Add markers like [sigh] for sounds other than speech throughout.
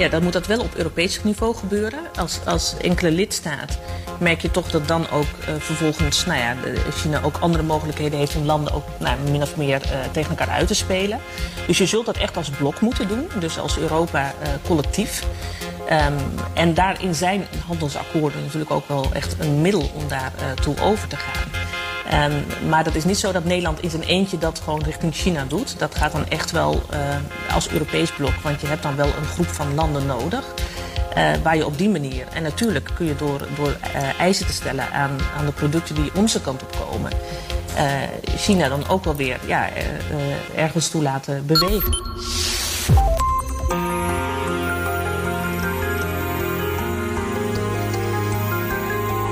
Ja, dan moet dat wel op Europees niveau gebeuren. Als, als enkele lidstaat merk je toch dat dan ook uh, vervolgens nou ja, China ook andere mogelijkheden heeft om landen ook nou, min of meer uh, tegen elkaar uit te spelen. Dus je zult dat echt als blok moeten doen, dus als Europa uh, collectief. Um, en daarin zijn handelsakkoorden natuurlijk ook wel echt een middel om daar toe over te gaan. Um, maar dat is niet zo dat Nederland in zijn eentje dat gewoon richting China doet. Dat gaat dan echt wel uh, als Europees blok, want je hebt dan wel een groep van landen nodig. Uh, waar je op die manier, en natuurlijk kun je door, door uh, eisen te stellen aan, aan de producten die onze kant op komen, China dan ook wel weer ja, ergens toe laten bewegen.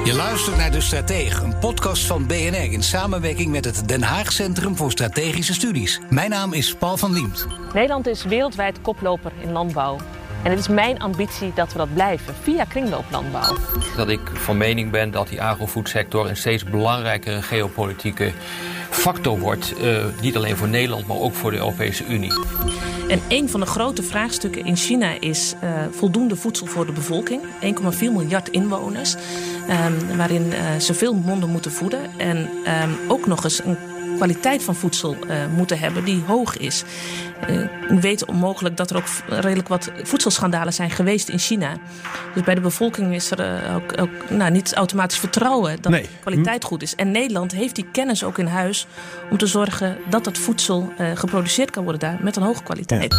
Je luistert naar De Stratege, een podcast van BNR in samenwerking met het Den Haag Centrum voor Strategische Studies. Mijn naam is Paul van Liemt. Nederland is wereldwijd koploper in landbouw. En het is mijn ambitie dat we dat blijven via kringlooplandbouw. Dat ik van mening ben dat die agrofoodsector een steeds belangrijkere geopolitieke factor wordt. Uh, niet alleen voor Nederland, maar ook voor de Europese Unie. En een van de grote vraagstukken in China is uh, voldoende voedsel voor de bevolking. 1,4 miljard inwoners. Um, waarin uh, ze veel monden moeten voeden. En um, ook nog eens een kwaliteit van voedsel uh, moeten hebben die hoog is. Uh, we weten onmogelijk dat er ook redelijk wat voedselschandalen zijn geweest in China. Dus bij de bevolking is er uh, ook, ook nou, niet automatisch vertrouwen dat Nee. de kwaliteit goed is. En Nederland heeft die kennis ook in huis om te zorgen dat dat voedsel geproduceerd kan worden daar met een hoge kwaliteit.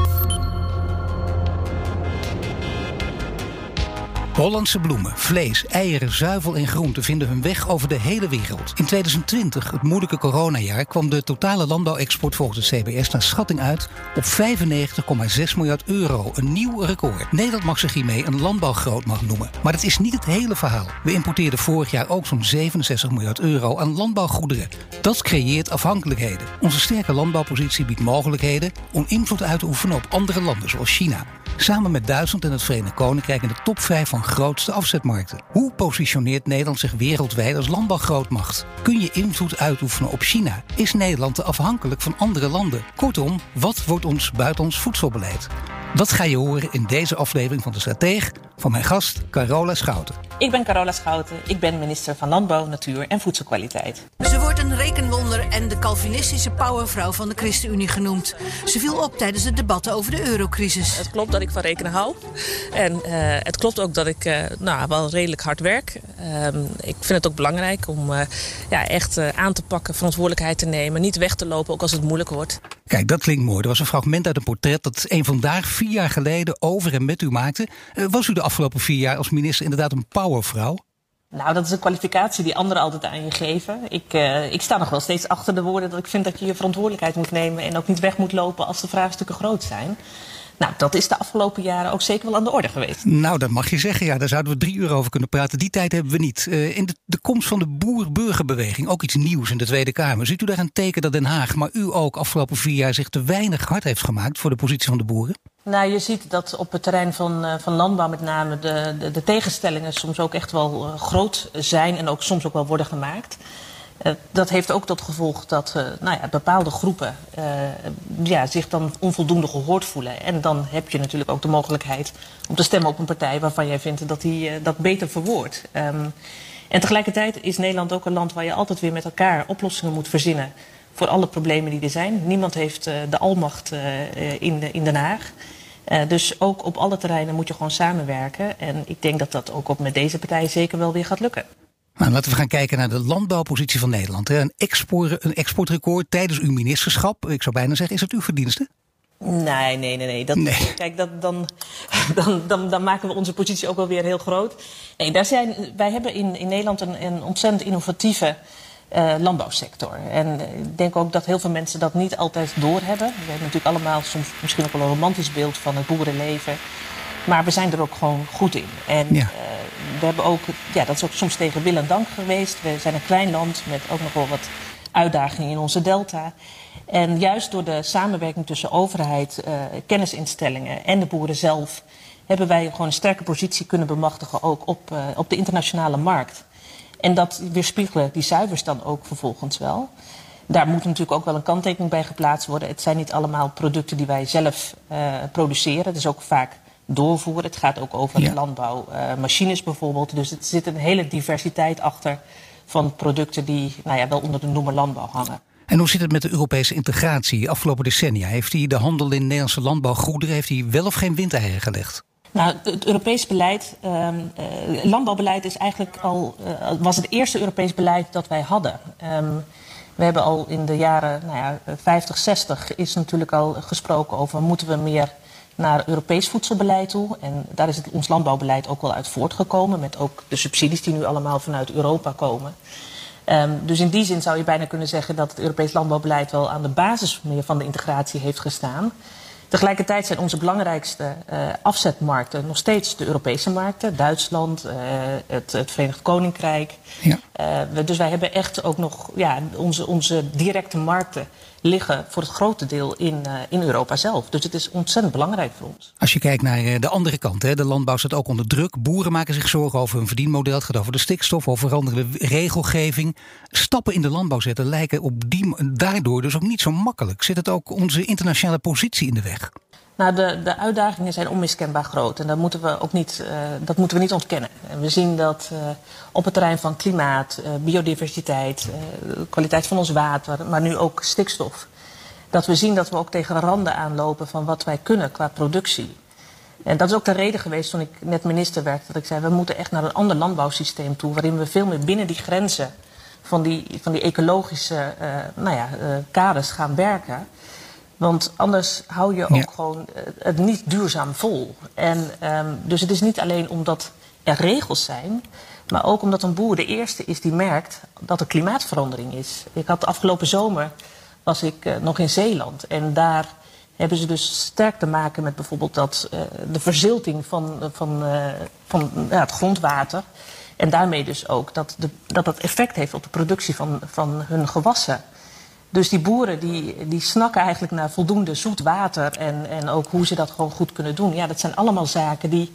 Hollandse bloemen, vlees, eieren, zuivel en groenten vinden hun weg over de hele wereld. In 2020, het moeilijke coronajaar, kwam de totale landbouwexport volgens het CBS naar schatting uit op 95,6 miljard euro. Een nieuw record. Nederland mag zich hiermee een landbouwgrootmacht noemen. Maar dat is niet het hele verhaal. We importeerden vorig jaar ook zo'n 67 miljard euro aan landbouwgoederen. Dat creëert afhankelijkheden. Onze sterke landbouwpositie biedt mogelijkheden om invloed uit te oefenen op andere landen zoals China. Samen met Duitsland en het Verenigd Koninkrijk in de top 5 van grootste afzetmarkten. Hoe positioneert Nederland zich wereldwijd als landbouwgrootmacht? Kun je invloed uitoefenen op China? Is Nederland te afhankelijk van andere landen? Kortom, wat wordt ons buitenlands voedselbeleid? Dat ga je horen in deze aflevering van De Strateeg van mijn gast Carola Schouten. Ik ben Carola Schouten. Ik ben minister van Landbouw, Natuur en Voedselkwaliteit. Ze wordt een rekenwonder en de Calvinistische powervrouw van de ChristenUnie genoemd. Ze viel op tijdens de debatten over de eurocrisis. Het klopt dat ik van rekenen hou. En uh, het klopt ook dat ik uh, nou, wel redelijk hard werk. Uh, ik vind het ook belangrijk om eh, ja, echt aan te pakken, verantwoordelijkheid te nemen. Niet weg te lopen, ook als het moeilijk wordt. Kijk, dat klinkt mooi. Er was een fragment uit een portret dat een vandaag vier jaar geleden over en met u maakte. Uh, was u de afgelopen vier jaar als minister inderdaad een powervrouw? Nou, dat is een kwalificatie die anderen altijd aan je geven. Ik, uh, ik sta nog wel steeds achter de woorden dat ik vind dat je je verantwoordelijkheid moet nemen en ook niet weg moet lopen als de vraagstukken groot zijn. Nou, dat is de afgelopen jaren ook zeker wel aan de orde geweest. Nou, dat mag je zeggen. Ja, daar zouden we drie uur over kunnen praten. Die tijd hebben we niet. Uh, in de, de komst van de boer-burgerbeweging, ook iets nieuws in de Tweede Kamer. Ziet u daar een teken dat Den Haag, maar u ook afgelopen vier jaar zich te weinig hard heeft gemaakt voor de positie van de boeren? Nou, je ziet dat op het terrein van, uh, van landbouw met name de, de, de tegenstellingen soms ook echt wel uh, groot zijn en ook soms ook wel worden gemaakt. Uh, dat heeft ook tot gevolg dat uh, nou ja, bepaalde groepen uh, ja, zich dan onvoldoende gehoord voelen. En dan heb je natuurlijk ook de mogelijkheid om te stemmen op een partij waarvan jij vindt dat die dat beter verwoordt. Um, en tegelijkertijd is Nederland ook een land waar je altijd weer met elkaar oplossingen moet verzinnen voor alle problemen die er zijn. Niemand heeft de almacht in, in Den Haag. Dus ook op alle terreinen moet je gewoon samenwerken. En ik denk dat dat ook op met deze partij zeker wel weer gaat lukken. Nou, laten we gaan kijken naar de landbouwpositie van Nederland. Een, export, een exportrecord tijdens uw ministerschap. Ik zou bijna zeggen, is het uw verdienste? Nee, nee, nee. nee. Dat, nee. Kijk, dat, dan, [laughs] dan, dan, dan maken we onze positie ook wel weer heel groot. Nee, daar zijn, wij hebben in, in Nederland een, een ontzettend innovatieve uh, landbouwsector. En ik denk ook dat heel veel mensen dat niet altijd doorhebben. We hebben natuurlijk allemaal soms misschien ook wel een romantisch beeld van het boerenleven. Maar we zijn er ook gewoon goed in. En ja. we hebben ook, ja, dat is ook soms tegen wil en dank geweest. We zijn een klein land met ook nog wel wat uitdagingen in onze delta. En juist door de samenwerking tussen overheid, uh, kennisinstellingen en de boeren zelf, hebben wij gewoon een sterke positie kunnen bemachtigen ook op, uh, op de internationale markt. En dat weerspiegelen die zuivers dan ook vervolgens wel. Daar moet natuurlijk ook wel een kanttekening bij geplaatst worden. Het zijn niet allemaal producten die wij zelf uh, produceren. Het is ook vaak doorvoeren. Het gaat ook over ja. landbouwmachines bijvoorbeeld. Dus er zit een hele diversiteit achter van producten die nou ja, wel onder de noemer landbouw hangen. En hoe zit het met de Europese integratie afgelopen decennia? Heeft hij de handel in Nederlandse landbouwgoederen heeft hij wel of geen windeieren gelegd? Nou, het Europees beleid, uh, landbouwbeleid is eigenlijk al, uh, was het eerste Europees beleid dat wij hadden. Um, we hebben al in de jaren nou ja, 50, 60 is natuurlijk al gesproken over moeten we meer naar Europees voedselbeleid toe. En daar is het, ons landbouwbeleid ook wel uit voortgekomen. Met ook de subsidies die nu allemaal vanuit Europa komen. Um, dus in die zin zou je bijna kunnen zeggen dat het Europees landbouwbeleid wel aan de basis meer van de integratie heeft gestaan. Tegelijkertijd zijn onze belangrijkste uh, afzetmarkten nog steeds de Europese markten. Duitsland, uh, het, het, Verenigd Koninkrijk. Ja. Uh, we, dus wij hebben echt ook nog ja, onze, onze directe markten liggen voor het grote deel in, uh, in Europa zelf. Dus het is ontzettend belangrijk voor ons. Als je kijkt naar de andere kant, hè, de landbouw staat ook onder druk. Boeren maken zich zorgen over hun verdienmodel. Het gaat over de stikstof, over veranderende regelgeving. Stappen in de landbouw zetten lijken op die, daardoor dus ook niet zo makkelijk. Zit het ook onze internationale positie in de weg? Nou, de, de uitdagingen zijn onmiskenbaar groot. En dat moeten we ook niet, uh, dat moeten we niet ontkennen. En we zien dat uh, op het terrein van klimaat, uh, biodiversiteit, kwaliteit van ons water, maar nu ook stikstof. Dat we zien dat we ook tegen randen aanlopen van wat wij kunnen qua productie. En dat is ook de reden geweest toen ik net minister werd. Dat ik zei, we moeten echt naar een ander landbouwsysteem toe. Waarin we veel meer binnen die grenzen van die, van die ecologische nou ja, kaders gaan werken. Want anders hou je ook ja. gewoon het niet duurzaam vol. En um, dus het is niet alleen omdat er regels zijn, maar ook omdat een boer de eerste is die merkt dat er klimaatverandering is. Ik had de afgelopen zomer was ik uh, nog in Zeeland en daar hebben ze dus sterk te maken met bijvoorbeeld dat uh, de verzilting van, van, uh, van ja, het grondwater. En daarmee dus ook dat, de, dat dat effect heeft op de productie van, van hun gewassen. Dus die boeren die, die snakken eigenlijk naar voldoende zoet water en, en ook hoe ze dat gewoon goed kunnen doen. Ja, dat zijn allemaal zaken die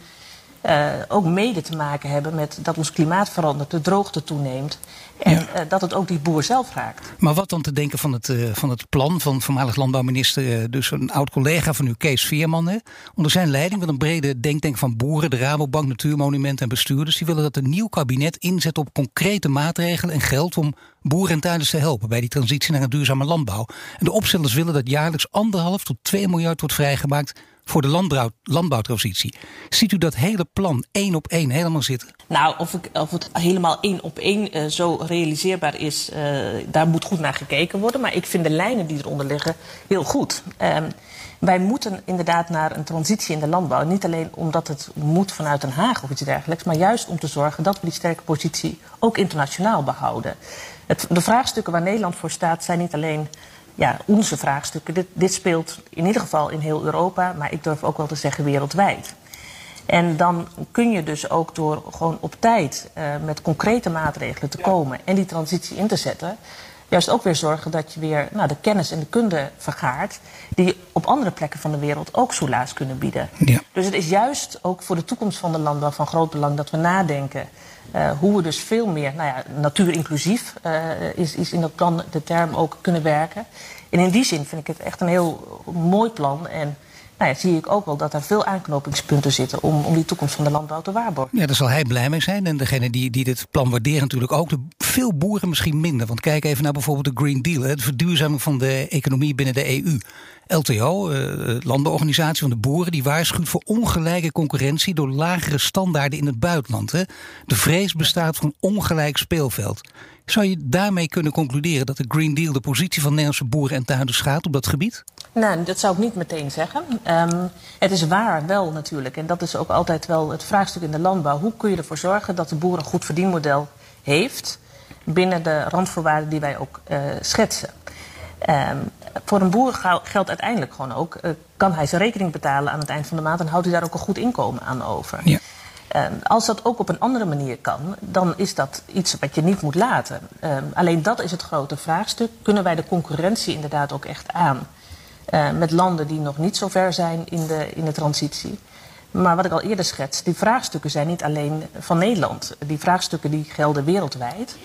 uh, ook mede te maken hebben met dat ons klimaat verandert, de droogte toeneemt. En ja. uh, dat het ook die boer zelf raakt. Maar wat dan te denken van het, uh, van het plan van voormalig landbouwminister, dus een oud collega van u, Kees Veerman. Hè? Onder zijn leiding met een brede denktank van boeren, de Rabobank, Natuurmonumenten en bestuurders. Die willen dat een nieuw kabinet inzet op concrete maatregelen en geld om boeren en tuinders te helpen bij die transitie naar een duurzame landbouw. En de opstellers willen dat jaarlijks anderhalf tot 2 miljard wordt vrijgemaakt voor de landbouw, landbouwtransitie. Ziet u dat hele plan één op één helemaal zitten? Nou, of, ik, of het helemaal één op één uh, zo realiseerbaar is, uh, daar moet goed naar gekeken worden. Maar ik vind de lijnen die eronder liggen heel goed. Um, wij moeten inderdaad naar een transitie in de landbouw. Niet alleen omdat het moet vanuit Den Haag of iets dergelijks, maar juist om te zorgen dat we die sterke positie ook internationaal behouden. Het, de vraagstukken waar Nederland voor staat zijn niet alleen ja, onze vraagstukken. Dit, dit speelt in ieder geval in heel Europa, maar ik durf ook wel te zeggen wereldwijd. En dan kun je dus ook door gewoon op tijd uh, met concrete maatregelen te komen en die transitie in te zetten, juist ook weer zorgen dat je weer nou, de kennis en de kunde vergaart die op andere plekken van de wereld ook soelaas kunnen bieden. Ja. Dus het is juist ook voor de toekomst van de landbouw van groot belang dat we nadenken uh, hoe we dus veel meer, nou ja, natuurinclusief uh, is, is in dat plan de term ook kunnen werken. En in die zin vind ik het echt een heel mooi plan. En nou ja, zie ik ook wel dat er veel aanknopingspunten zitten om, om die toekomst van de landbouw te waarborgen. Ja, daar zal hij blij mee zijn. En degene die, die dit plan waarderen natuurlijk ook. De, veel boeren misschien minder. Want kijk even naar bijvoorbeeld de Green Deal. Hè, de verduurzaming van de economie binnen de EU. LTO, uh, landbouworganisatie van de boeren, die waarschuwt voor ongelijke concurrentie door lagere standaarden in het buitenland. Hè. De vrees bestaat van ongelijk speelveld. Zou je daarmee kunnen concluderen dat de Green Deal de positie van Nederlandse boeren en tuinders schaadt op dat gebied? Nou, dat zou ik niet meteen zeggen. Um, het is waar wel natuurlijk. En dat is ook altijd wel het vraagstuk in de landbouw. Hoe kun je ervoor zorgen dat de boer een goed verdienmodel heeft binnen de randvoorwaarden die wij ook uh, schetsen? Um, voor een boer geldt uiteindelijk gewoon ook, uh, kan hij zijn rekening betalen aan het eind van de maand en houdt hij daar ook een goed inkomen aan over. Ja. als dat ook op een andere manier kan, dan is dat iets wat je niet moet laten. alleen dat is het grote vraagstuk. Kunnen wij de concurrentie inderdaad ook echt aan? met landen die nog niet zo ver zijn in de, in de transitie. Maar wat ik al eerder schets, die vraagstukken zijn niet alleen van Nederland. Die vraagstukken die gelden wereldwijd.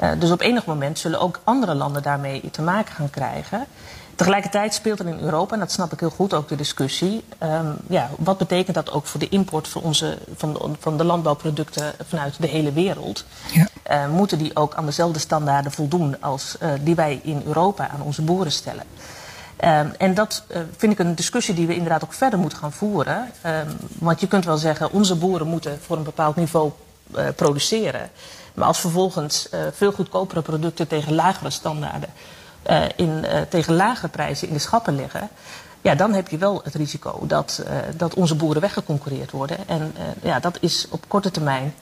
Uh, dus op enig moment zullen ook andere landen daarmee te maken gaan krijgen. Tegelijkertijd speelt er in Europa, en dat snap ik heel goed, ook de discussie. Um, ja, wat betekent dat ook voor de import van, onze, van, de, van de landbouwproducten vanuit de hele wereld? Ja. Uh, moeten die ook aan dezelfde standaarden voldoen als uh, die wij in Europa aan onze boeren stellen? Um, en dat uh, vind ik een discussie die we inderdaad ook verder moeten gaan voeren. Um, want je kunt wel zeggen, onze boeren moeten voor een bepaald niveau produceren. Maar als vervolgens uh, veel goedkopere producten tegen lagere standaarden, in, tegen lagere prijzen in de schappen liggen. Ja, dan heb je wel het risico dat, dat onze boeren weggeconcureerd worden. En ja, dat is op korte termijn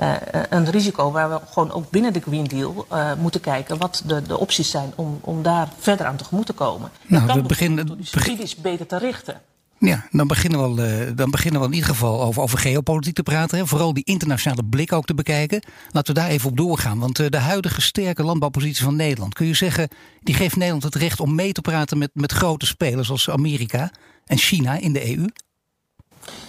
uh, een risico waar we gewoon ook binnen de Green Deal uh, moeten kijken wat de, de opties zijn om, om daar verder aan tegemoet te komen. Nou, we beginnen subsidies beter te richten. Ja, dan beginnen, we, uh, dan beginnen we in ieder geval over, over geopolitiek te praten. Hè. Vooral die internationale blik ook te bekijken. Laten we daar even op doorgaan. Want uh, de huidige sterke landbouwpositie van Nederland, kun je zeggen, die geeft Nederland het recht om mee te praten met, met grote spelers als Amerika en China in de EU?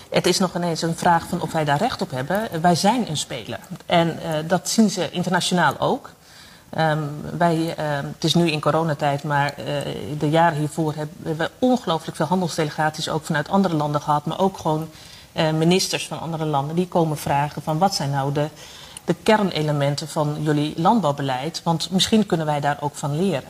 Het is nog ineens een vraag van of wij daar recht op hebben. Wij zijn een speler. En uh, dat zien ze internationaal ook. Um, wij, uh, het is nu in coronatijd, maar uh, de jaren hiervoor hebben we ongelooflijk veel handelsdelegaties ook vanuit andere landen gehad. Maar ook gewoon ministers van andere landen die komen vragen van wat zijn nou de, de kernelementen van jullie landbouwbeleid. Want misschien kunnen wij daar ook van leren.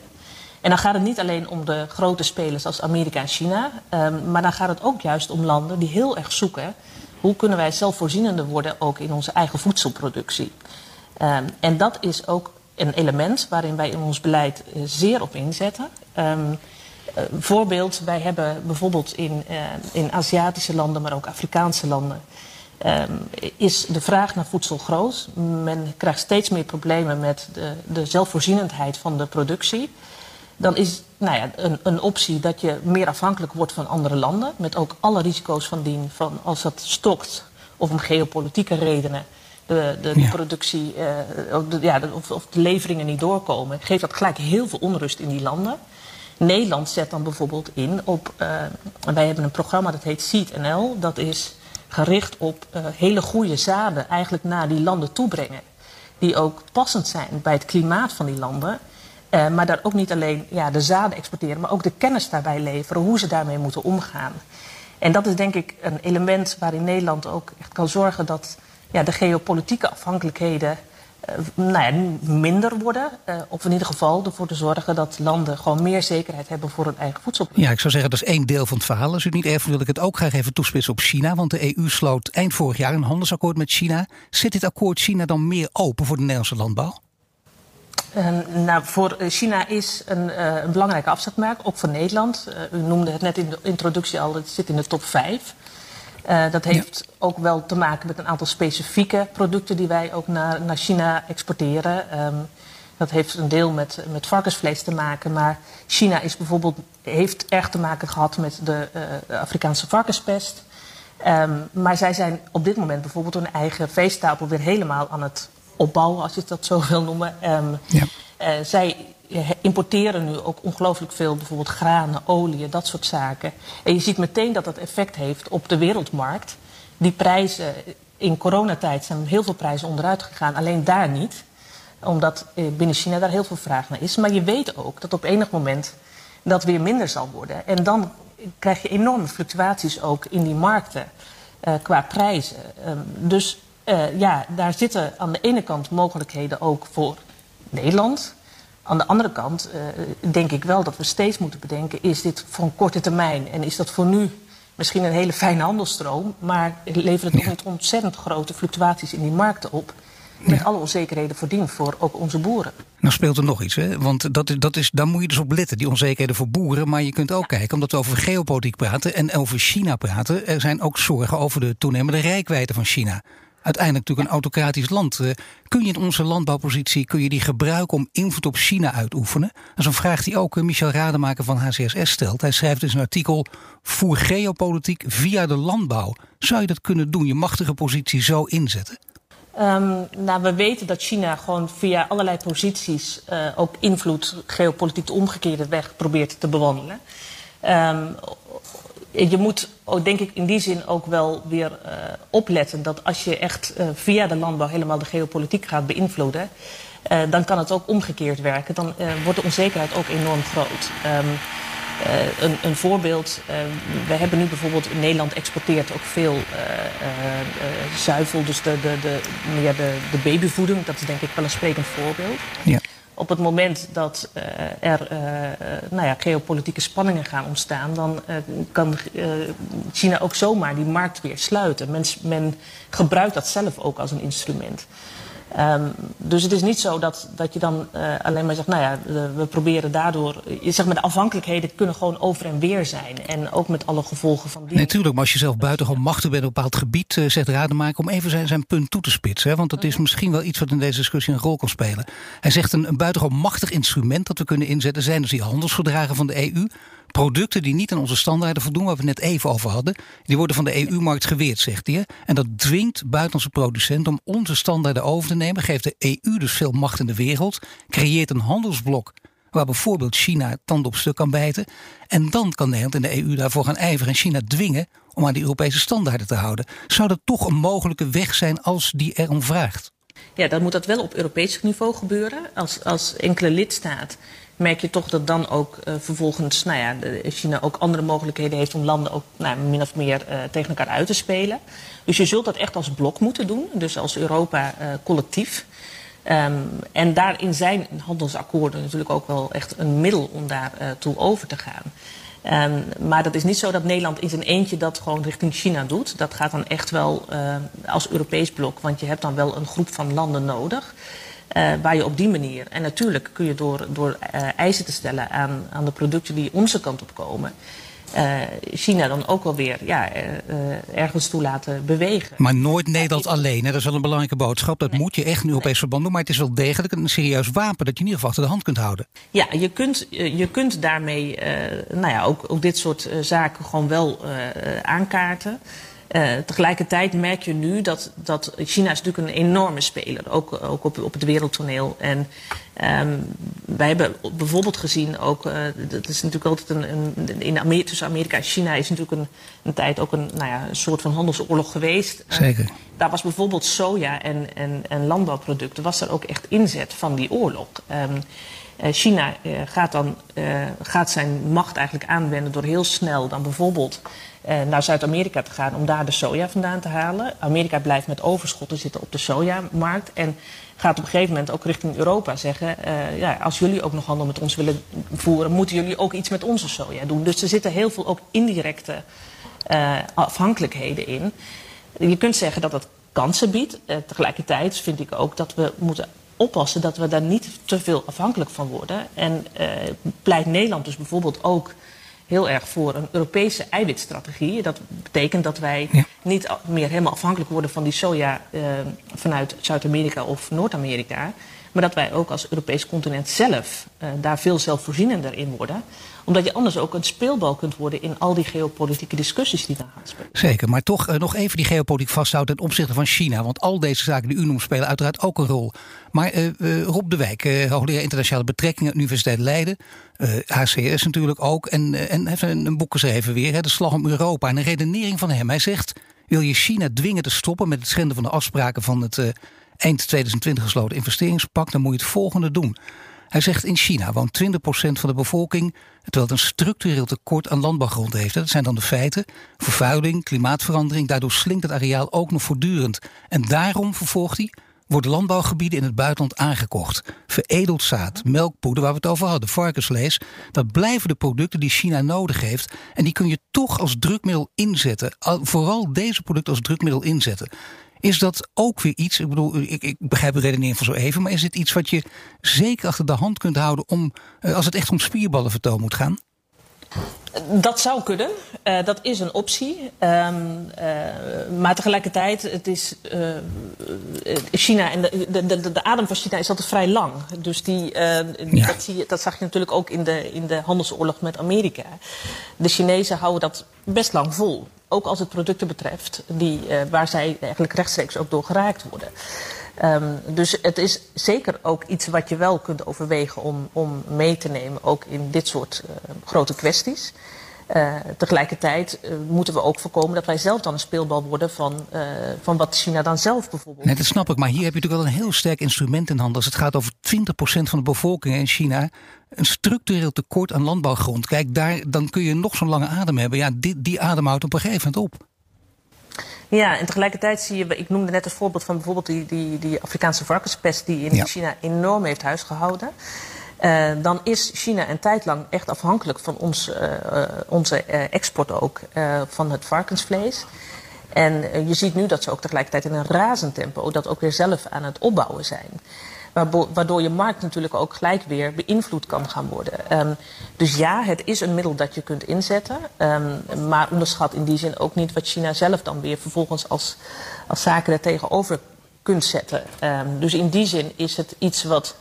En dan gaat het niet alleen om de grote spelers als Amerika en China, um, maar dan gaat het ook juist om landen die heel erg zoeken hoe kunnen wij zelfvoorzienender worden ook in onze eigen voedselproductie. En dat is ook een element waarin wij in ons beleid uh, zeer op inzetten. Um, voorbeeld, wij hebben bijvoorbeeld in, uh, in Aziatische landen, maar ook Afrikaanse landen, um, is de vraag naar voedsel groot. Men krijgt steeds meer problemen met de, de zelfvoorzienendheid van de productie dan is nou ja, een, een, optie dat je meer afhankelijk wordt van andere landen. Met ook alle risico's van dien. Van als dat stokt of om geopolitieke redenen de, de, de ja. productie uh, of, de, ja, of, of, de leveringen niet doorkomen. Geeft dat gelijk heel veel onrust in die landen. Nederland zet dan bijvoorbeeld in op. Uh, wij hebben een programma dat heet Seed NL. Dat is gericht op uh, hele goede zaden eigenlijk naar die landen toebrengen. Die ook passend zijn bij het klimaat van die landen. Uh, maar daar ook niet alleen ja, de zaden exporteren, maar ook de kennis daarbij leveren, hoe ze daarmee moeten omgaan. En dat is denk ik een element waarin Nederland ook echt kan zorgen dat ja, de geopolitieke afhankelijkheden uh, nou ja, minder worden. Uh, of in ieder geval ervoor te zorgen dat landen gewoon meer zekerheid hebben voor hun eigen voedsel. Ja, ik zou zeggen dat is één deel van het verhaal. Als u het niet erg wil ik het ook graag even toespitsen op China. Want de EU sloot eind vorig jaar een handelsakkoord met China. Zet dit akkoord China dan meer open voor de Nederlandse landbouw? Uh, nou, voor China is een, uh, een belangrijke afzetmerk, ook voor Nederland. Uh, u noemde het net in de introductie al, het zit in de top 5. Dat heeft ja. ook wel te maken met een aantal specifieke producten die wij ook naar, naar China exporteren. Um, dat heeft een deel met, met varkensvlees te maken. Maar China is bijvoorbeeld, heeft erg te maken gehad met de Afrikaanse varkenspest. Um, maar zij zijn op dit moment bijvoorbeeld hun eigen veestapel weer helemaal aan het opbouwen, als je dat zo wil noemen. Um, ja. uh, zij importeren nu ook ongelooflijk veel, bijvoorbeeld granen, olie, dat soort zaken. En je ziet meteen dat dat effect heeft op de wereldmarkt. Die prijzen, in coronatijd zijn heel veel prijzen onderuit gegaan, alleen daar niet. Omdat uh, binnen China daar heel veel vraag naar is. Maar je weet ook dat op enig moment dat weer minder zal worden. En dan krijg je enorme fluctuaties ook in die markten uh, qua prijzen. Um, dus uh, ja, daar zitten aan de ene kant mogelijkheden ook voor Nederland. Aan de andere kant uh, denk ik wel dat we steeds moeten bedenken: is dit voor een korte termijn en is dat voor nu misschien een hele fijne handelsstroom, maar levert het ja. niet ontzettend grote fluctuaties in die markten op? Met ja. alle onzekerheden voordien voor ook onze boeren. Nou speelt er nog iets, hè? want dat, dat is, daar moet je dus op letten, die onzekerheden voor boeren. Maar je kunt ook ja. kijken, omdat we over geopolitiek praten en over China praten, er zijn ook zorgen over de toenemende rijkwijde van China. Uiteindelijk natuurlijk een autocratisch land. Uh, kun je in onze landbouwpositie kun je die gebruiken om invloed op China uitoefenen? Dat is een vraag die ook uh, Michel Rademaker van HCSS stelt. Hij schrijft in zijn artikel: Voer geopolitiek via de landbouw. Zou je dat kunnen doen, je machtige positie zo inzetten? Um, nou, we weten dat China gewoon via allerlei posities uh, ook invloed, geopolitiek de omgekeerde weg probeert te bewandelen. Um, je moet denk ik in die zin ook wel weer uh, opletten dat als je echt uh, via de landbouw helemaal de geopolitiek gaat beïnvloeden, uh, dan kan het ook omgekeerd werken. Dan wordt de onzekerheid ook enorm groot. Uh, een, een, voorbeeld, we hebben nu bijvoorbeeld in Nederland exporteert ook veel zuivel, dus de, de, de, de babyvoeding. Dat is denk ik wel een sprekend voorbeeld. Ja. Op het moment dat er nou ja, geopolitieke spanningen gaan ontstaan, dan kan China ook zomaar die markt weer sluiten. Men, men gebruikt dat zelf ook als een instrument. Um, dus het is niet zo dat, dat je dan uh, alleen maar zegt, nou ja, we proberen daardoor, je zeg maar, de afhankelijkheden kunnen gewoon over en weer zijn. En ook met alle gevolgen van die. Nee, natuurlijk, maar als je zelf buitengewoon machtig bent op een bepaald gebied, uh, zegt Rademaker, om even zijn, zijn punt toe te spitsen. Hè, want dat is mhm. misschien wel iets wat in deze discussie een rol kan spelen. Hij zegt een, een buitengewoon machtig instrument dat we kunnen inzetten zijn dus die handelsverdragen van de EU. Producten die niet aan onze standaarden voldoen, waar we het net even over hadden, die worden van de EU-markt geweerd, zegt hij. En dat dwingt buitenlandse producenten om onze standaarden over te nemen, geeft de EU dus veel macht in de wereld, creëert een handelsblok waar bijvoorbeeld China tand op stuk kan bijten. En dan kan Nederland en de EU daarvoor gaan ijveren en China dwingen om aan die Europese standaarden te houden. Zou dat toch een mogelijke weg zijn als die erom vraagt? Ja, dan moet dat wel op Europees niveau gebeuren. Als, als enkele lidstaat merk je toch dat dan ook uh, vervolgens nou ja, China ook andere mogelijkheden heeft om landen ook nou, min of meer uh, tegen elkaar uit te spelen. Dus je zult dat echt als blok moeten doen, dus als Europa uh, collectief. Um, en daarin zijn handelsakkoorden natuurlijk ook wel echt een middel om daar toe over te gaan. Um, maar dat is niet zo dat Nederland in zijn eentje dat gewoon richting China doet. Dat gaat dan echt wel als Europees blok, want je hebt dan wel een groep van landen nodig. Uh, waar je op die manier, en natuurlijk kun je door, door uh, eisen te stellen aan, aan de producten die onze kant op komen, uh, China dan ook wel weer ja, ergens toe laten bewegen. Maar nooit Nederland alleen, hè? dat is wel een belangrijke boodschap. Dat nee. moet je echt nu Europees nee. verband doen, maar het is wel degelijk een serieus wapen dat je in ieder geval achter de hand kunt houden. Ja, je kunt, je kunt daarmee nou ja, ook, ook dit soort zaken gewoon wel aankaarten. Uh, tegelijkertijd merk je nu dat, dat China is natuurlijk een enorme speler, ook, ook op, op het wereldtoneel. En um, wij hebben bijvoorbeeld gezien ook, uh, dat is natuurlijk altijd een, een in Amerika, tussen Amerika en China is natuurlijk een, een tijd ook een, nou ja, een soort van handelsoorlog geweest. Zeker. Uh, daar was bijvoorbeeld soja en, en, en landbouwproducten, was er ook echt inzet van die oorlog. Um, China gaat dan gaat zijn macht eigenlijk aanwenden door heel snel dan bijvoorbeeld naar Zuid-Amerika te gaan om daar de soja vandaan te halen. Amerika blijft met overschotten zitten op de sojamarkt. En gaat op een gegeven moment ook richting Europa zeggen: uh, ja, als jullie ook nog handel met ons willen voeren, moeten jullie ook iets met onze soja doen. Dus er zitten heel veel ook indirecte uh, afhankelijkheden in. Je kunt zeggen dat dat kansen biedt. tegelijkertijd vind ik ook dat we moeten oppassen dat we daar niet te veel afhankelijk van worden. En pleit Nederland dus bijvoorbeeld ook heel erg voor een Europese eiwitstrategie. Dat betekent dat wij ja. niet meer helemaal afhankelijk worden van die soja uh, vanuit Zuid-Amerika of Noord-Amerika. Maar dat wij ook als Europees continent zelf uh, daar veel zelfvoorzienender in worden omdat je anders ook een speelbal kunt worden in al die geopolitieke discussies die daar gaan spelen. Zeker, maar toch uh, nog even die geopolitiek vasthouden ten opzichte van China. Want al deze zaken die u noemt spelen uiteraard ook een rol. Maar uh, uh, Rob de Wijk, hoogleraar internationale betrekkingen, Universiteit Leiden. HCS natuurlijk ook. En, en heeft een, een, boek geschreven weer, hè, De Slag om Europa. En een redenering van hem. Hij zegt, wil je China dwingen te stoppen met het schenden van de afspraken van het eind 2020 gesloten investeringspact, dan moet je het volgende doen. Hij zegt in China woont 20% van de bevolking terwijl het een structureel tekort aan landbouwgrond heeft. Dat zijn dan de feiten. Vervuiling, klimaatverandering, daardoor slinkt het areaal ook nog voortdurend. En daarom, vervolgt hij, worden landbouwgebieden in het buitenland aangekocht. Veredeld zaad, melkpoeder, waar we het over hadden, varkensvlees. Dat blijven de producten die China nodig heeft. En die kun je toch als drukmiddel inzetten. Vooral deze producten als drukmiddel inzetten. Is dat ook weer iets, ik bedoel, ik, ik begrijp de redenering van zo even, maar is dit iets wat je zeker achter de hand kunt houden om, eh, als het echt om spierballenvertoon moet gaan? Dat zou kunnen. Uh, dat is een optie. Um, uh, maar tegelijkertijd, het is, uh, China en de, de, de, de, adem van China is altijd vrij lang. Dus die, ja. dat, zie je, dat zag je natuurlijk ook in de, in de handelsoorlog met Amerika. De Chinezen houden dat best lang vol. Ook als het producten betreft, die, waar zij eigenlijk rechtstreeks ook door geraakt worden. Um, dus het is zeker ook iets wat je wel kunt overwegen om, om mee te nemen, ook in dit soort uh, grote kwesties. Uh, tegelijkertijd uh, moeten we ook voorkomen dat wij zelf dan een speelbal worden van, van wat China dan zelf bijvoorbeeld. Nee, dat snap ik, maar hier heb je natuurlijk wel een heel sterk instrument in handen. Als het gaat over 20% van de bevolking in China, een structureel tekort aan landbouwgrond. Kijk, daar, dan kun je nog zo'n lange adem hebben. Ja, die, die adem houdt op een gegeven moment op. Ja, en tegelijkertijd zie je, ik noemde net het voorbeeld van bijvoorbeeld die, die, die Afrikaanse varkenspest die in ja. China enorm heeft huisgehouden. Uh, dan is China een tijd lang echt afhankelijk van ons, uh, onze export ook van het varkensvlees. En je ziet nu dat ze ook tegelijkertijd in een razend tempo dat ook weer zelf aan het opbouwen zijn. Waardoor je markt natuurlijk ook gelijk weer beïnvloed kan gaan worden. Um, dus ja, het is een middel dat je kunt inzetten. Um, maar onderschat in die zin ook niet wat China zelf dan weer vervolgens als, als zaken er tegenover kunt zetten. Um, dus in die zin is het iets wat,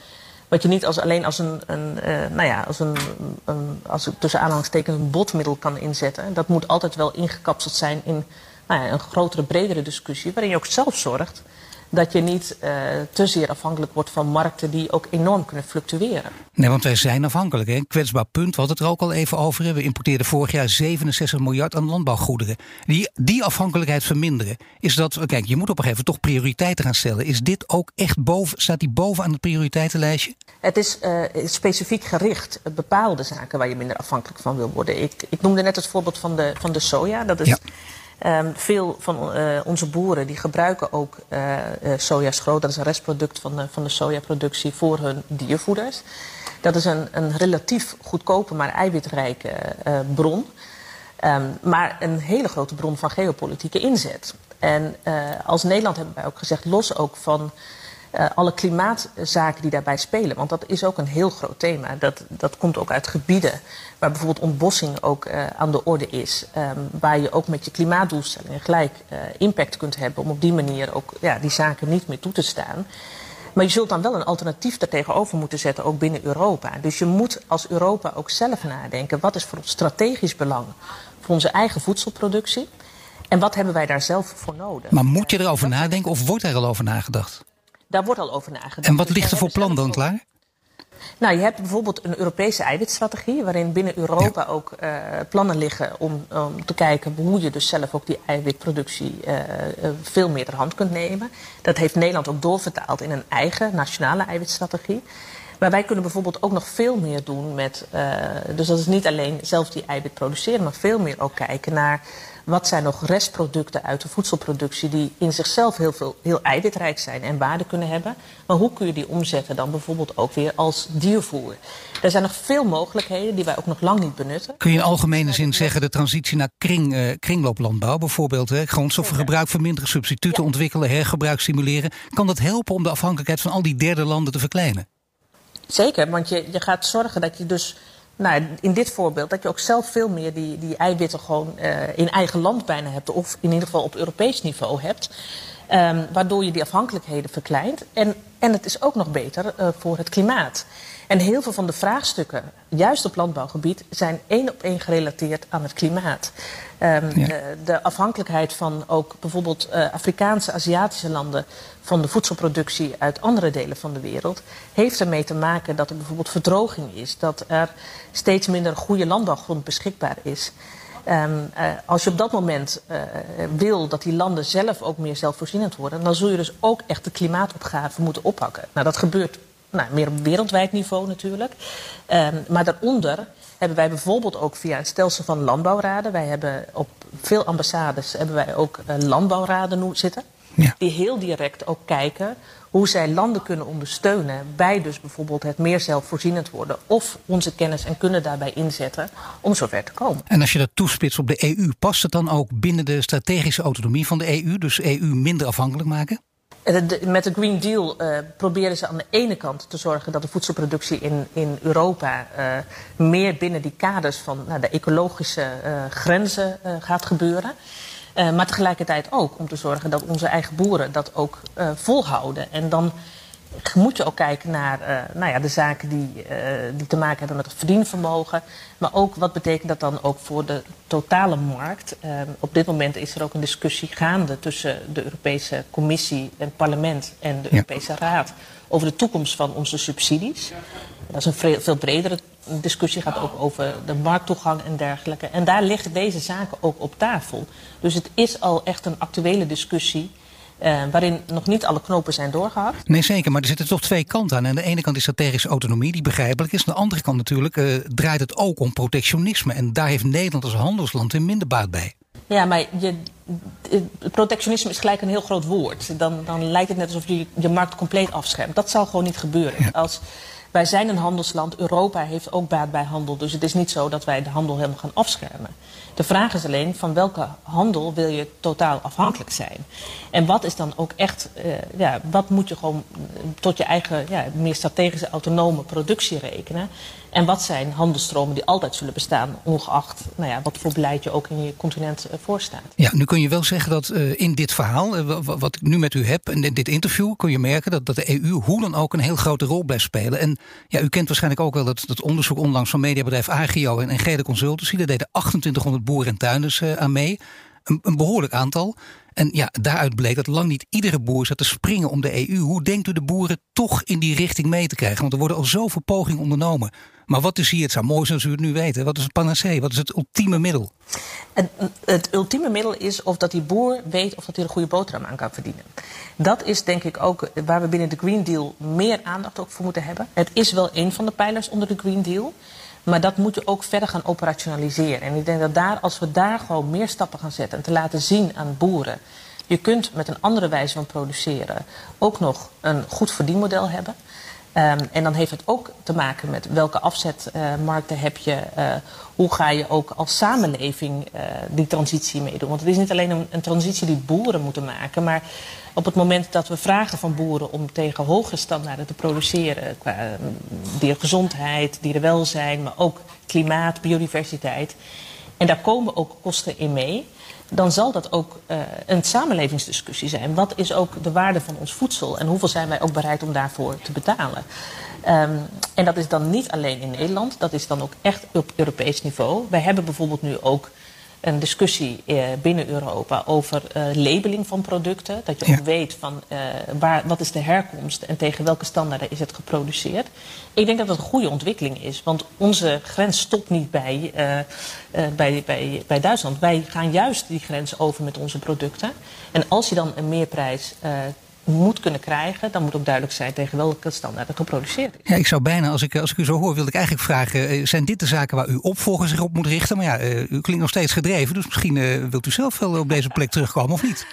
wat je niet als, alleen als een, een uh, nou ja, als een, een als tussen aanhalingstekens een botmiddel kan inzetten. Dat moet altijd wel ingekapseld zijn in nou ja, een grotere, bredere discussie, waarin je ook zelf zorgt dat je niet uh, te zeer afhankelijk wordt van markten die ook enorm kunnen fluctueren. Nee, want wij zijn afhankelijk. Hè? Een kwetsbaar punt, we hadden het er ook al even over. We importeerden vorig jaar 67 miljard aan landbouwgoederen. Die, die afhankelijkheid verminderen. Is dat, kijk, je moet op een gegeven moment toch prioriteiten gaan stellen. Is dit ook echt boven, staat die boven aan het prioriteitenlijstje? Het is uh, specifiek gericht op bepaalde zaken waar je minder afhankelijk van wil worden. Ik, ik noemde net het voorbeeld van de, van de soja. Dat is. Ja Um, veel van uh, onze boeren die gebruiken ook uh, sojaschroot. Dat is een restproduct van de, van de sojaproductie voor hun diervoeders. Dat is een, een relatief goedkope, maar eiwitrijke bron. Um, maar een hele grote bron van geopolitieke inzet. En als Nederland hebben wij ook gezegd, los ook van alle klimaatzaken die daarbij spelen. Want dat is ook een heel groot thema. Dat, dat komt ook uit gebieden waar bijvoorbeeld ontbossing ook uh, aan de orde is. Um, waar je ook met je klimaatdoelstellingen gelijk uh, impact kunt hebben. Om op die manier ook ja, die zaken niet meer toe te staan. Maar je zult dan wel een alternatief tegenover moeten zetten, ook binnen Europa. Dus je moet als Europa ook zelf nadenken. Wat is voor ons strategisch belang voor onze eigen voedselproductie? En wat hebben wij daar zelf voor nodig? Maar moet je erover nadenken of wordt er al over nagedacht? Daar wordt al over nagedacht. En wat ligt er voor plan dan klaar? Nou, je hebt bijvoorbeeld een Europese eiwitstrategie, waarin binnen Europa ja. ook uh, plannen liggen om, om, te kijken hoe je dus zelf ook die eiwitproductie uh, veel meer ter hand kunt nemen. Dat heeft Nederland ook doorvertaald in een eigen nationale eiwitstrategie. Maar wij kunnen bijvoorbeeld ook nog veel meer doen met. Uh, dus dat is niet alleen zelf die eiwit produceren, maar veel meer ook kijken naar wat zijn nog restproducten uit de voedselproductie die in zichzelf heel, veel, heel eiwitrijk zijn en waarde kunnen hebben. Maar hoe kun je die omzetten dan bijvoorbeeld ook weer als diervoer? Er zijn nog veel mogelijkheden die wij ook nog lang niet benutten. Kun je in algemene zin zeggen de transitie naar kring, uh, kringlooplandbouw bijvoorbeeld, hè, grondstoffengebruik verminderen, substituten ja. ontwikkelen, hergebruik stimuleren, kan dat helpen om de afhankelijkheid van al die derde landen te verkleinen? Zeker, want je, je gaat zorgen dat je dus nou, in dit voorbeeld dat je ook zelf veel meer die, die eiwitten gewoon uh, in eigen land bijna hebt. Of in ieder geval op Europees niveau hebt. Um, waardoor je die afhankelijkheden verkleint. En, en het is ook nog beter uh, voor het klimaat. En heel veel van de vraagstukken, juist op landbouwgebied, zijn één op één gerelateerd aan het klimaat. Um, ja. de, de, afhankelijkheid van ook bijvoorbeeld uh, Afrikaanse, Aziatische landen van de voedselproductie uit andere delen van de wereld, heeft ermee te maken dat er bijvoorbeeld verdroging is, dat er steeds minder goede landbouwgrond beschikbaar is. Um, uh, als je op dat moment uh, wil dat die landen zelf ook meer zelfvoorzienend worden, dan zul je dus ook echt de klimaatopgave moeten oppakken. Nou, dat gebeurt nou, meer op wereldwijd niveau natuurlijk. Um, maar daaronder hebben wij bijvoorbeeld ook via het stelsel van landbouwraden. Wij hebben op veel ambassades hebben wij ook landbouwraden zitten. Ja. Die heel direct ook kijken hoe zij landen kunnen ondersteunen bij dus bijvoorbeeld het meer zelfvoorzienend worden. Of onze kennis en kunnen daarbij inzetten om zover te komen. En als je dat toespitst op de EU, past het dan ook binnen de strategische autonomie van de EU? Dus EU minder afhankelijk maken? met de Green Deal uh, proberen ze aan de ene kant te zorgen dat de voedselproductie in, in Europa uh, meer binnen die kaders van nou, de ecologische uh, grenzen gaat gebeuren. Maar tegelijkertijd ook om te zorgen dat onze eigen boeren dat ook volhouden. En dan moet je ook kijken naar uh, nou ja, de zaken die, die te maken hebben met het verdienvermogen. Maar ook wat betekent dat dan ook voor de totale markt. Op dit moment is er ook een discussie gaande tussen de Europese Commissie en het parlement en de ja. Europese Raad over de toekomst van onze subsidies. Dat is een veel, bredere discussie, gaat ook over de markttoegang en dergelijke. En daar liggen deze zaken ook op tafel. Dus het is al echt een actuele discussie. Uh, waarin nog niet alle knopen zijn doorgehakt. Nee, zeker. Maar er zitten toch twee kanten aan. Aan de ene kant is strategische autonomie, die begrijpelijk is. Aan de andere kant natuurlijk uh, draait het ook om protectionisme. En daar heeft Nederland als handelsland in minder baat bij. Ja, maar je, protectionisme is gelijk een heel groot woord. Dan, dan lijkt het net alsof je je markt compleet afschermt. Dat zal gewoon niet gebeuren. Ja. Als, wij zijn een handelsland. Europa heeft ook baat bij handel. Dus het is niet zo dat wij de handel helemaal gaan afschermen. De vraag is alleen van welke handel wil je totaal afhankelijk zijn. En wat is dan ook echt, uh, ja, wat moet je gewoon tot je eigen ja, meer strategische autonome productie rekenen. En wat zijn handelstromen die altijd zullen bestaan, ongeacht nou ja, wat voor beleid je ook in je continent uh, voorstaat. Ja, nu kun je wel zeggen dat in dit verhaal, wat ik nu met u heb, in dit interview, kun je merken dat, dat de EU hoe dan ook een heel grote rol blijft spelen. En ja, u kent waarschijnlijk ook wel dat, dat onderzoek onlangs van mediabedrijf Agio en, en Consultancy. Daar deden 2800 boeren en tuinders aan mee. Een, een behoorlijk aantal. En ja, daaruit bleek dat lang niet iedere boer zat te springen om de EU. Hoe denkt u de boeren toch in die richting mee te krijgen? Want er worden al zoveel pogingen ondernomen. Maar wat is hier, het zou mooi zijn u het nu weet, wat is het panacee? Wat is het ultieme middel? Het, het ultieme middel is of dat die boer weet of dat hij een goede boterham aan kan verdienen. Dat is denk ik ook waar we binnen de Green Deal meer aandacht ook voor moeten hebben. Het is wel een van de pijlers onder de Green Deal. Maar dat moet je ook verder gaan operationaliseren. En ik denk dat daar, als we daar gewoon meer stappen gaan zetten en te laten zien aan boeren. Je kunt met een andere wijze van produceren ook nog een goed verdienmodel hebben. Um, en dan heeft het ook te maken met welke afzetmarkten heb je. Uh, hoe ga je ook als samenleving uh, die transitie meedoen? Want het is niet alleen een, een, transitie die boeren moeten maken. Maar op het moment dat we vragen van boeren om tegen hoge standaarden te produceren. Qua diergezondheid, dierenwelzijn, maar ook klimaat, biodiversiteit. En daar komen ook kosten in mee dan zal dat ook uh, een samenlevingsdiscussie zijn. Wat is ook de waarde van ons voedsel en hoeveel zijn wij ook bereid om daarvoor te betalen? Um, en dat is dan niet alleen in Nederland, dat is dan ook echt op Europees niveau. Wij hebben bijvoorbeeld nu ook een discussie eh, binnen Europa over uh, labeling van producten. Dat je ja. ook weet van uh, waar, wat is de herkomst en tegen welke standaarden is het geproduceerd. Ik denk dat dat een goede ontwikkeling is, want onze grens stopt niet bij, bij, bij, bij Duitsland. Wij gaan juist die grens over met onze producten. En als je dan een meerprijs moet kunnen krijgen, dan moet ook duidelijk zijn tegen welke standaard geproduceerd is. Ja, ik zou bijna, als ik, als ik u zo hoor, wilde ik eigenlijk vragen: eh, zijn dit de zaken waar uw opvolger zich op moet richten? Maar ja, uh, u klinkt nog steeds gedreven, dus misschien uh, wilt u zelf wel op deze plek terugkomen of niet?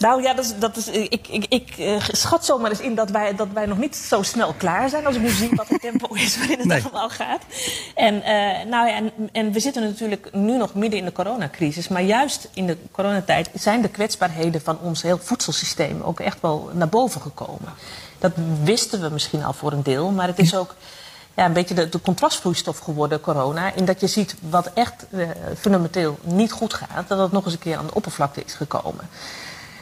Nou ja, dat is, dat is, ik, ik, ik uh, schat zomaar eens in dat wij, dat wij nog niet zo snel klaar zijn. Als ik nu zie wat het tempo [laughs] is waarin het nee. allemaal gaat. En, uh, nou ja, en, en we zitten natuurlijk nu nog midden in de coronacrisis. Maar juist in de coronatijd zijn de kwetsbaarheden van ons heel voedselsysteem ook echt wel naar boven gekomen. Dat wisten we misschien al voor een deel, maar het is ook ja, een beetje de, de contrastvloeistof geworden, corona. In dat je ziet wat echt uh, fundamenteel niet goed gaat, dat het nog eens een keer aan de oppervlakte is gekomen.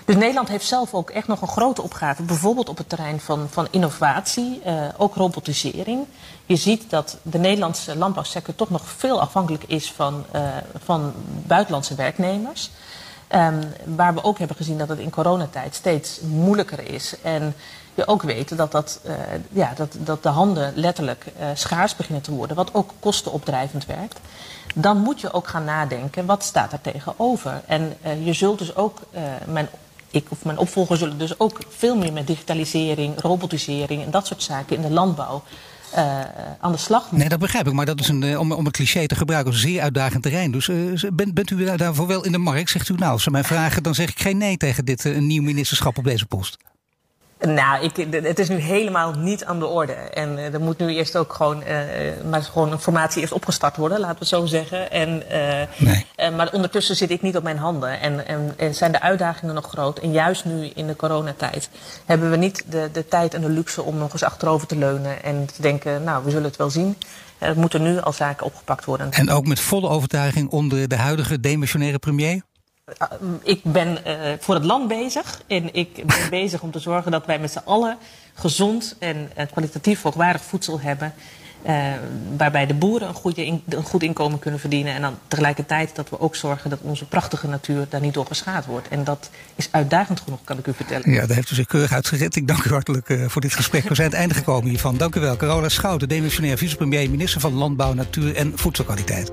Dus Nederland heeft zelf ook echt nog een grote opgave. Bijvoorbeeld op het terrein van, van innovatie, uh, ook robotisering. Je ziet dat de Nederlandse landbouwsector toch nog veel afhankelijk is van, uh, van buitenlandse werknemers. Um, waar we ook hebben gezien dat het in coronatijd steeds moeilijker is. En je ook weet dat, dat, uh, ja, dat, dat de handen letterlijk schaars beginnen te worden. Wat ook kostenopdrijvend werkt. Dan moet je ook gaan nadenken, wat staat er tegenover? En je zult dus ook, mijn ik of mijn opvolger zullen dus ook veel meer met digitalisering, robotisering en dat soort zaken in de landbouw uh, aan de slag Nee, dat begrijp ik. Maar dat is een, uh, om, om een cliché te gebruiken, een zeer uitdagend terrein. Dus uh, bent, bent u daarvoor wel in de markt? Zegt u nou, als ze mij vragen, dan zeg ik geen nee tegen dit nieuw ministerschap op deze post. Nou, ik, het is nu helemaal niet aan de orde. En uh, er moet nu eerst ook gewoon, uh, maar gewoon een formatie eerst opgestart worden, laten we het zo zeggen. En, uh, nee. maar ondertussen zit ik niet op mijn handen. En, en, en, zijn de uitdagingen nog groot. En juist nu in de coronatijd hebben we niet de, de tijd en de luxe om nog eens achterover te leunen en te denken, nou, we zullen het wel zien. Er moeten nu al zaken opgepakt worden. En ook met volle overtuiging onder de huidige demissionaire premier? Eh, ik ben uh, voor het land bezig. En ik ben [laughs] bezig om te zorgen dat wij met z'n allen gezond en uh, kwalitatief hoogwaardig voedsel hebben. waarbij de boeren een, goede in, een goed inkomen kunnen verdienen. En dan tegelijkertijd dat we ook zorgen dat onze prachtige natuur daar niet door geschaad wordt. En dat is uitdagend genoeg, kan ik u vertellen. Ja, daar heeft u zich keurig uitgezet. Ik dank u hartelijk voor dit gesprek. We zijn aan het einde gekomen hiervan. Dank u wel. Carola Schouten, demissionair vicepremier, minister van Landbouw, Natuur en Voedselkwaliteit.